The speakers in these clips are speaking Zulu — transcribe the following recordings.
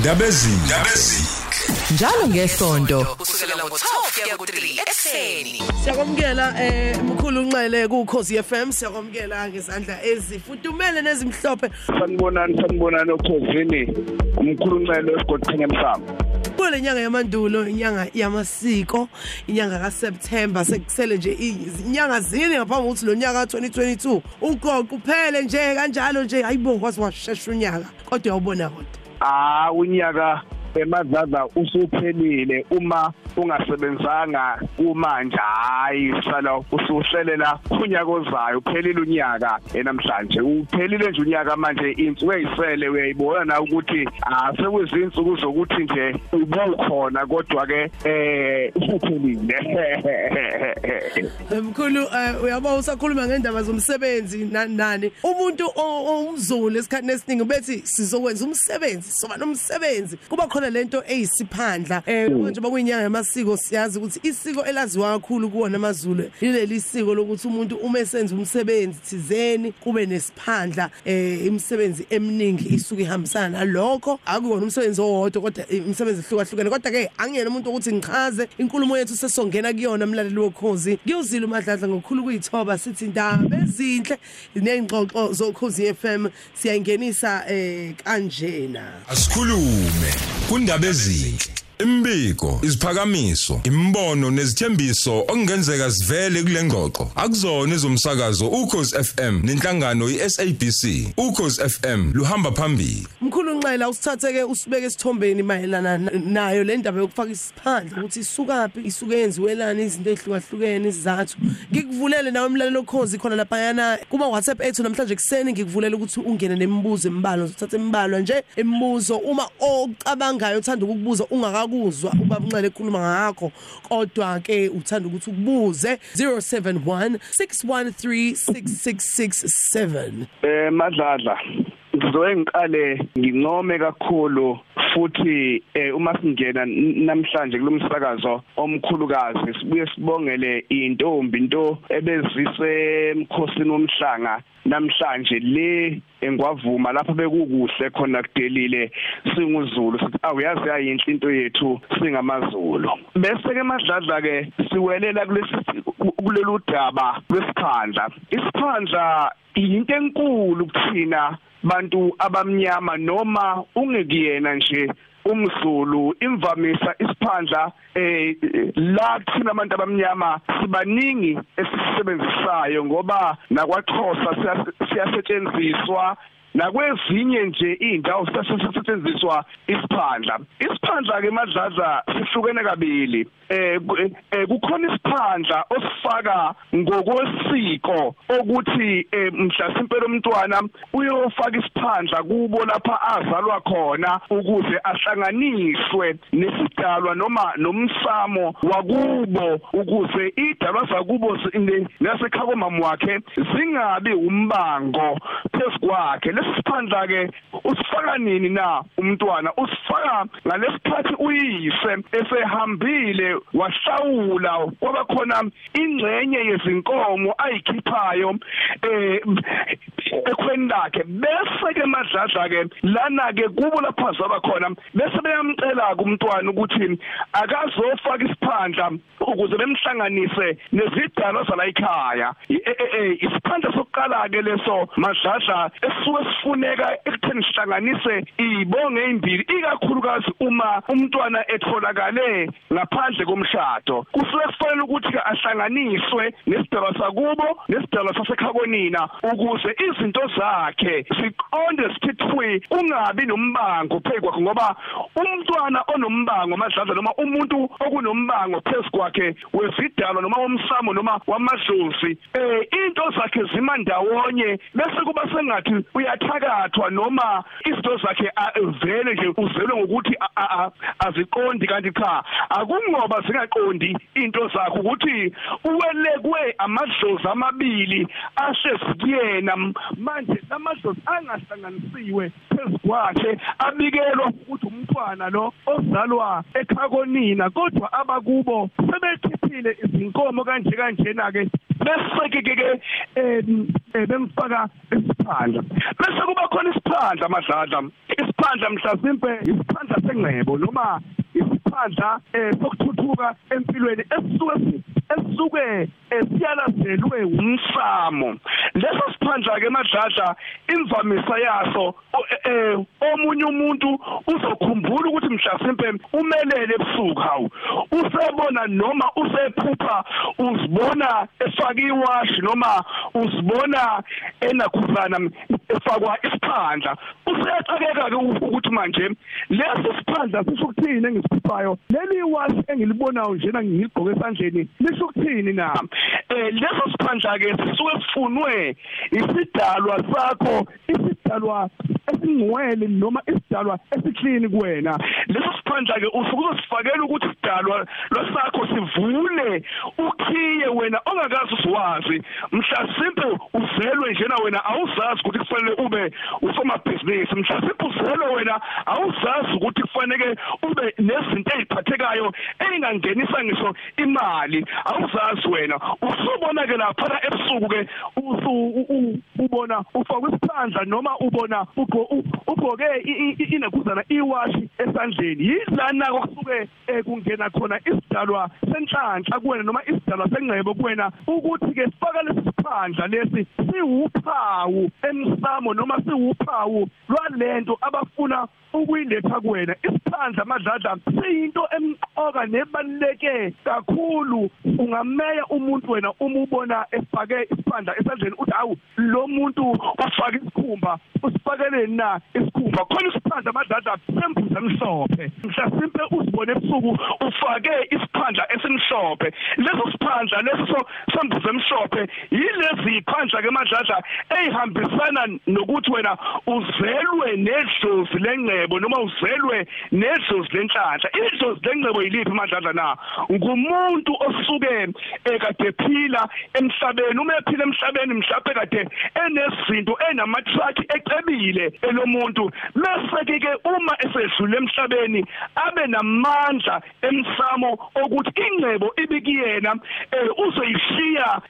ndabezini. Ndabezini njalo ngesonto kusukela ngo-12 kuya ku-3 ekuseni. Siyakwamukela eh mkhulu unxele ku Khosi FM siyakwamukela ngezandla ezifudumele nezimhlophe. Sanibonani sanibonani okhosini umkhulunxelo esigodini emhlaba kule nyanga yamandulo inyanga yamasiko inyanga kaSeptember sekusele nje inyanga zini ngaphambi kokuthi lo nyaka ka2022 uqoqo kuphele nje kanjalo nje. Hayibo kwazi washesha unyaka kodwa uyawubona kodwa. Ah unyaka emadlaza usuphelile uma ungasebenzanga kumanje. Hayi sala usuhlelela unyaka ozayo uphelile unyaka. Enamhlanje uphelile nje unyaka manje insuku eyisele uyayibona na ukuthi asekuzinsuku zokuthi nje ubukhona kodwa ke eh usuphelile. Mkhulu eh, uyabona usakhuluma ngendaba zomsebenzi nani? Umuntu umzulu esikhathini esiningi bethi sizokwenza umsebenzi soba nomsebenzi. Kuba khona lento eyisiphandla. Eh manje bakuyinyanga yamasiko siyazi ukuthi isiko elaziwa kakhulu kuwona amazulu yileli siko lokuthi umuntu uma esenza umsebenzi thizeni kube nesiphandla eh imisebenzi eminingi isuke ihambisana nalokho. Akuwona umsebenzi owodwa kodwa imisebenzi ehlukahlukene. Kodwa ke angiyena umuntu ukuthi ngichaze inkulumo yethu sesongena kuyona umlaleli wokhozi. Kuyozila umadladla ngokukhulu kuyithoba sithi indaba ezinhle nezingxoxo zokhozi FM siyayingenisa eh kanjena. Asikhulume. Kundabezini imbiko isiphakamiso imbono nezithembiso okungenzeka sivele kule ngxoxo akuzona ezomsakazo ukhozi FM nenhlangano iSABC ukhozi FM luhamba phambili. Mkhulu nxela usithatheke usibeke esithombeni mayelana na- nayo le ndaba yokufaka isiphandla ukuthi isukaphi isuke yenziwelana izinto ezihlukahlukene izizathu. Ngikuvulele nawe umlalelo okhozi khona lapha yana kuma WhatsApp ethu namhlanje kuseni ngikuvulela ukuthi ungene nemibuzo embalwa. Uzothatha embalwa nje imibuzo uma ocabangayo uthanda ukukubuza ungakakuzwa ubaba unxele ekhuluma ngakho kodwa ke uthanda ukuthi ukubuze 071 613 6667 eh madladla. Ngizoke ngiqale ngincome kakhulu futhi eh, uma singena namhlanje kulomsakazo omkhulukazi sibuye sibongele intombi into ebezise emkhosini womhlanga namhlanje le engwavuma lapha bekukuhle khona kudelile singuzulu. Sithi awuyazi ayinhle into yethu singamazulu. Bese ke madladla ke siwelela kulesi kulolu daba lwesiphandla isiphandla into enkulu kuthina bantu abamnyama noma ungekuyena nje umzulu imvamisa isiphandla eh la thina abantu abamnyama sibaningi esisebenzisayo ngoba nakwaXhosa siya- siyasetshenziswa nakwezinye nje indawo sisetshenziswa isiphandla. Isiphandla ke madlaza sihlukene kabili. Eh ku- eh, kukhona isiphandla osifaka ngokwesiko ukuthi eh, mhla simpela umntwana uyofaka isiphandla kubo lapha azalwa khona ukuze ahlanganiswe nesidalwa noma nomsamo wakubo ukuze idalwa zakubo nasekhako mama wakhe zingabi umbango phezukwakhe lesiphandla ke usifaka nini na umntwana? Usifaka ngalesikhathi uyise esehambile wahlawula kwaba khona ingxenye yezinkomo ayikhiphayo eh ekhweni lakhe. Bese ke madladla ke lana ke kubo lapha zaba khona bese beyamcela kumntwana ukuthi akazofaka isiphandla ukuze bemhlanganise nezidalwa zala ekhaya. E- e- e, isiphandla sokuqala ke leso madladla esisuke sifuneka ekutheni sihlanganise ibonge ezimbili ikakhulukazi uma umntwana etholakale ngaphandle komshado. Kusuke kufanele ukuthi ahlanganiswe nesidalwa sakubo nesidalwa sasekhakonina ukuze izinto zakhe siqonde sithithwe kungabi nombango phekwakhe ngoba umntwana onombango madladla noma umuntu okunombango phezukwakhe wezidalwa noma womsamo noma wamadlozi eh into zakhe zima ndawonye bese kuba sengathi uyathakathwa noma izinto zakhe vele nje uzelwe ngokuthi aziqondi kanti cha akungoba zingaqondi into zakhe ukuthi uwelekwe amadlozi amabili ahlezi kuyena M- manje lamadlozi angahlanganisiwe phezukwakhe abikelwa ukuthi umntwana lo ozalwa ekhakonina kodwa abakubo sebekhiphile izinkomo kanje kanjena ke bese ke eh, bemfaka isiphandla. Bese kuba khona isiphandla madladla isiphandla mhlasimpe isiphandla sengcebo noma isiphandla eh sokuthuthuka empilweni esisuke esisuke esiyalazelwe umsamo leso siphandla ke madladla imvamisa yaso eh omunye umuntu uzokhumbula ukuthi mhlasimpe umelele ebusuku hawu. Usebona noma usephupha uzibona efaka iwashi noma uzibona enakhuzana efakwa isiphandla. Useyacakeka ke ukuthi manje leso siphandla sisho ukuthini engisiphuphayo leli washi engilibonayo njena ngigqoke esandleni lisho ukuthini na? Eh leso siphandla ke sisuke sifunwe isidalwa sakho isidalwa esingcwele noma isidalwa esiklini kuwena. Leso siphandla ke usuke uzosifakela ukuthi isidalwa lwasakho sivule ukhiye wena ongakazi usiwazi. Mhla simple uzelwe njena wena awuzazi ukuthi kufanele ube usomabhizinisi. Mhla simple uzelwe wena awuzazi ukuthi kufanele ube nezinto eziphathekayo engangenisa ngisho imali. Awuzazi wena usubona ke lapha ebusuku ke ubona ufaka isiphandla noma ubona ugqoke inekuzana iwashi esandleni. Yilana okusuke kungena khona isidalwa senhlanhla kuwena noma isidalwa sengcebo kuwena ukuthi ke sifaka lesi siphandla lesi siwuphawu emsamo noma siwuphawu lwalento abafuna ukuyiletha kuwena. Isiphandla madladla siyinto emqoka nebaluleke kakhulu. Ungameya umuntu wena uma ubona efake isiphandla esandleni uthi hawu lo muntu ufake isikhumba usifakele na isikhumba? Khona isiphandla madladla sembuza emhlophe. Mhlasimpe uzibone ebusuku ufake isiphandla esimhlophe. Leso siphandla leso sembuza emhlophe yilezi iphandla ke madladla eyihambisana nokuthi wena uzelwe nedlozi lengcebo noma uzelwe nedlozi lenhlanhla. Idlozi lengcebo yiliphi madladla na? Ngumuntu osuke ekade phila emhlabeni. Uma ephila emhlabeni mhlawumbe kade enezinto enamatrack ecebile elomuntu. Bese ke uma esedlule emhlabeni abe namandla emsamo ukuthi ingcebo ibikiyena uzoyishiya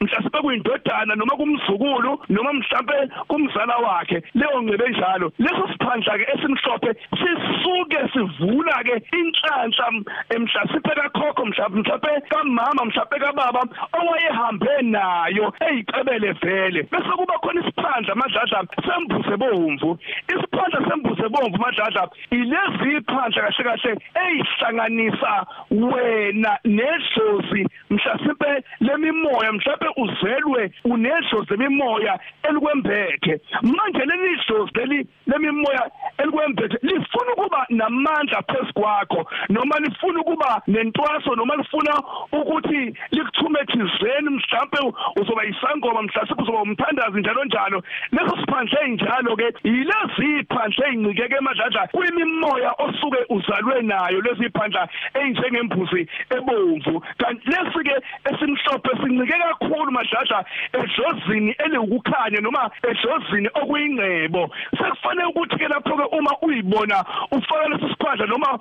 mhlawumbe kuyindodana noma kumzukulu noma mhlawumbe kumzala wakhe. Leyo ngcebo enjalo leso siphandla ke esimhlophe sisuke sivula ke inhlanhla mhlawumbe kakhokho mhlawumbe kamama mhlawumbe kababa owayehambe nayo eyicebele vele. Bese kuba khona isiphandla madladla sembuse bomvu. Isiphandla sembuse bomvu madladla ilezi iphandla kahle kahle eyihlanganisa wena nedlozi mhlawumbe lemimoya mhlawumbe uzelwe unedlozi lemimoya elikwembethe. Manje leli dlozi leli lemimoya elikwembethe lifuna ukuba namandla phezukwakho noma lifuna ukuba nentwaso noma lifuna ukuthi likuthumethizeni mhlawumbe uzoba isangoma mhlawumbe uzoba umthandazi njalo njalo. Leso siphandle enjalo ke yilezi iphandle ezincikeke emadladla kwimimoya osuke uzalwe nayo lezi iphandla enjengembuzi ebomvu. Kanti lesi ke esimhlophe sincike kakhulu madladla edlozini eliwukukhanya noma edlozini okuyingcebo. Sekufanele ukuthi ke lapho ke uma uyibona ufaka lesi siphandla noma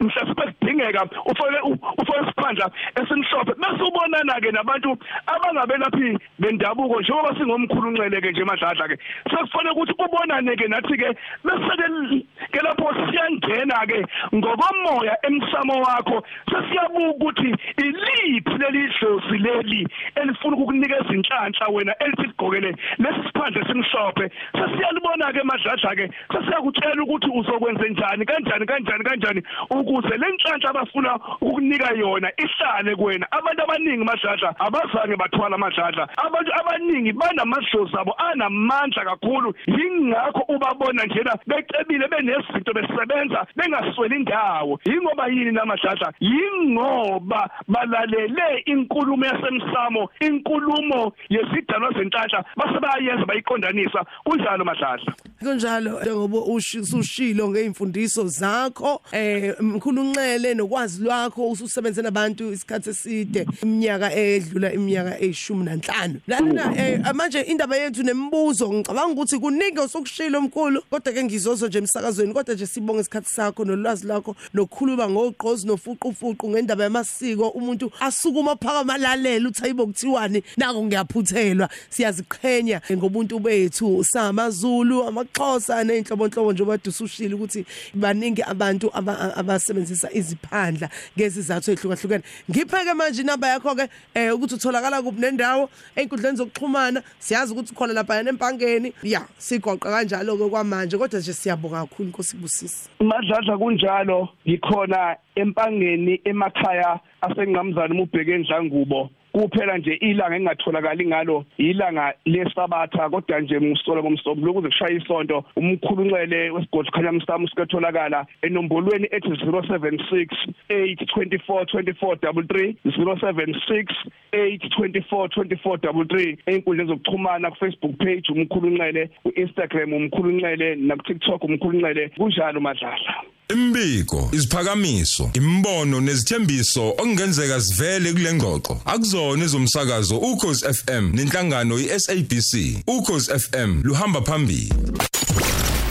mhlawumbe kudingeka ufake ufake isiphandla esimhlophe. Bese ubonana ke nabantu abangabelaphi bendabuko njengoba singomkhulu nceleke nje madladla ke sekufanele ukuthi ubonane ke nathi ke bese ke lapho siyangena ke ngokomoya emsamo wakho sesiyabuka ukuthi iliphi leli dlozi leli elifuna ukukunikeza inhlanhla wena elithi sigqokele lesi siphandle simhlophe sesiyalibona ke madladla ke sesiyakutshela ukuthi uzokwenza njani kanjani kanjani kanjani ukuze lenhlanhla abafuna ukukunika yona ihlale kuwena. Abantu abaningi madladla abazange bathwala madladla abantu abaningi banamadlozi abo anamandla kakhulu. Yingakho ubabona njena becebile benezinto besebenza bengasweli indawo yingoba yini namadladla yingoba balalele inkulumo yasemsamo inkulumo yesidalwa zenhlanhla base bayenza bayiqondanisa. Kunjalo madladla. Kunjalo. Ngoba usushilo ngeimfundiso zakho eh mkhulu unxele nokwazi lwakho ususebenze nabantu isikhathi eside. Iminyaka edlula iminyaka eyishumi nanhlanu. Lana eh manje indaba yethu nemibuzo ngicabanga ukuthi kuningi osokushilo mkhulu kodwa ke ngizozo nje emsakazweni kodwa nje sibonga isikhathi sakho nolwazi lwakho nokukhuluma ngogqozi nofuqufuqu ngendaba yamasiko. Umuntu asukuma phakama lalela uthi ayibo kuthiwani nako ngiyaphuthelwa siyaziqhenya ngobuntu bethu samaZulu amaXhosa nenhlobonhlobo nje obade usushila ukuthi baningi abantu aba- abasebenzisa iziphandla ngezizathu ezihlukahlukene ngipheke manje inamba yakho ke eh ukuthi utholakala kuphi nendawo einkundleni zokuxhumana. Siyazi ukuthi khona lapha empangeni. Ya sigoqa kanjalo ke kwamanje kodwa nje siyabonga kakhulu Nkosi ibusisi madladla kunjalo ngikhona empangeni emakhaya asengamzana umubheke endlangubo kuphela nje ilanga engatholakali ngalo ilanga lesabatha kodwa nje ngisola ngomsobo lokuze kushaya isonto. Umkhulunxele wesigodi khanyamsamo sikatholakala enombolweni ethi 076 824 2433 076 824 2433 einkundleni zokuxhumana ku Facebook page umkhulunxele ku Instagram umkhulunxele na ku TikTok umkhulunxele kunjalo madlala. Imbiko, isiphakamiso, imbono nezithembiso okungenzeka sivele kule ngxoxo. Akuzona ezomsakazo ukhozi FM nenhlangano iSABC. Ukhozi FM luhamba phambili.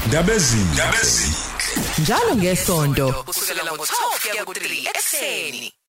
Ndabezi. Ndabezi. njalo ngesonto kusukela ngo-12 kuya ku-3 ekuseni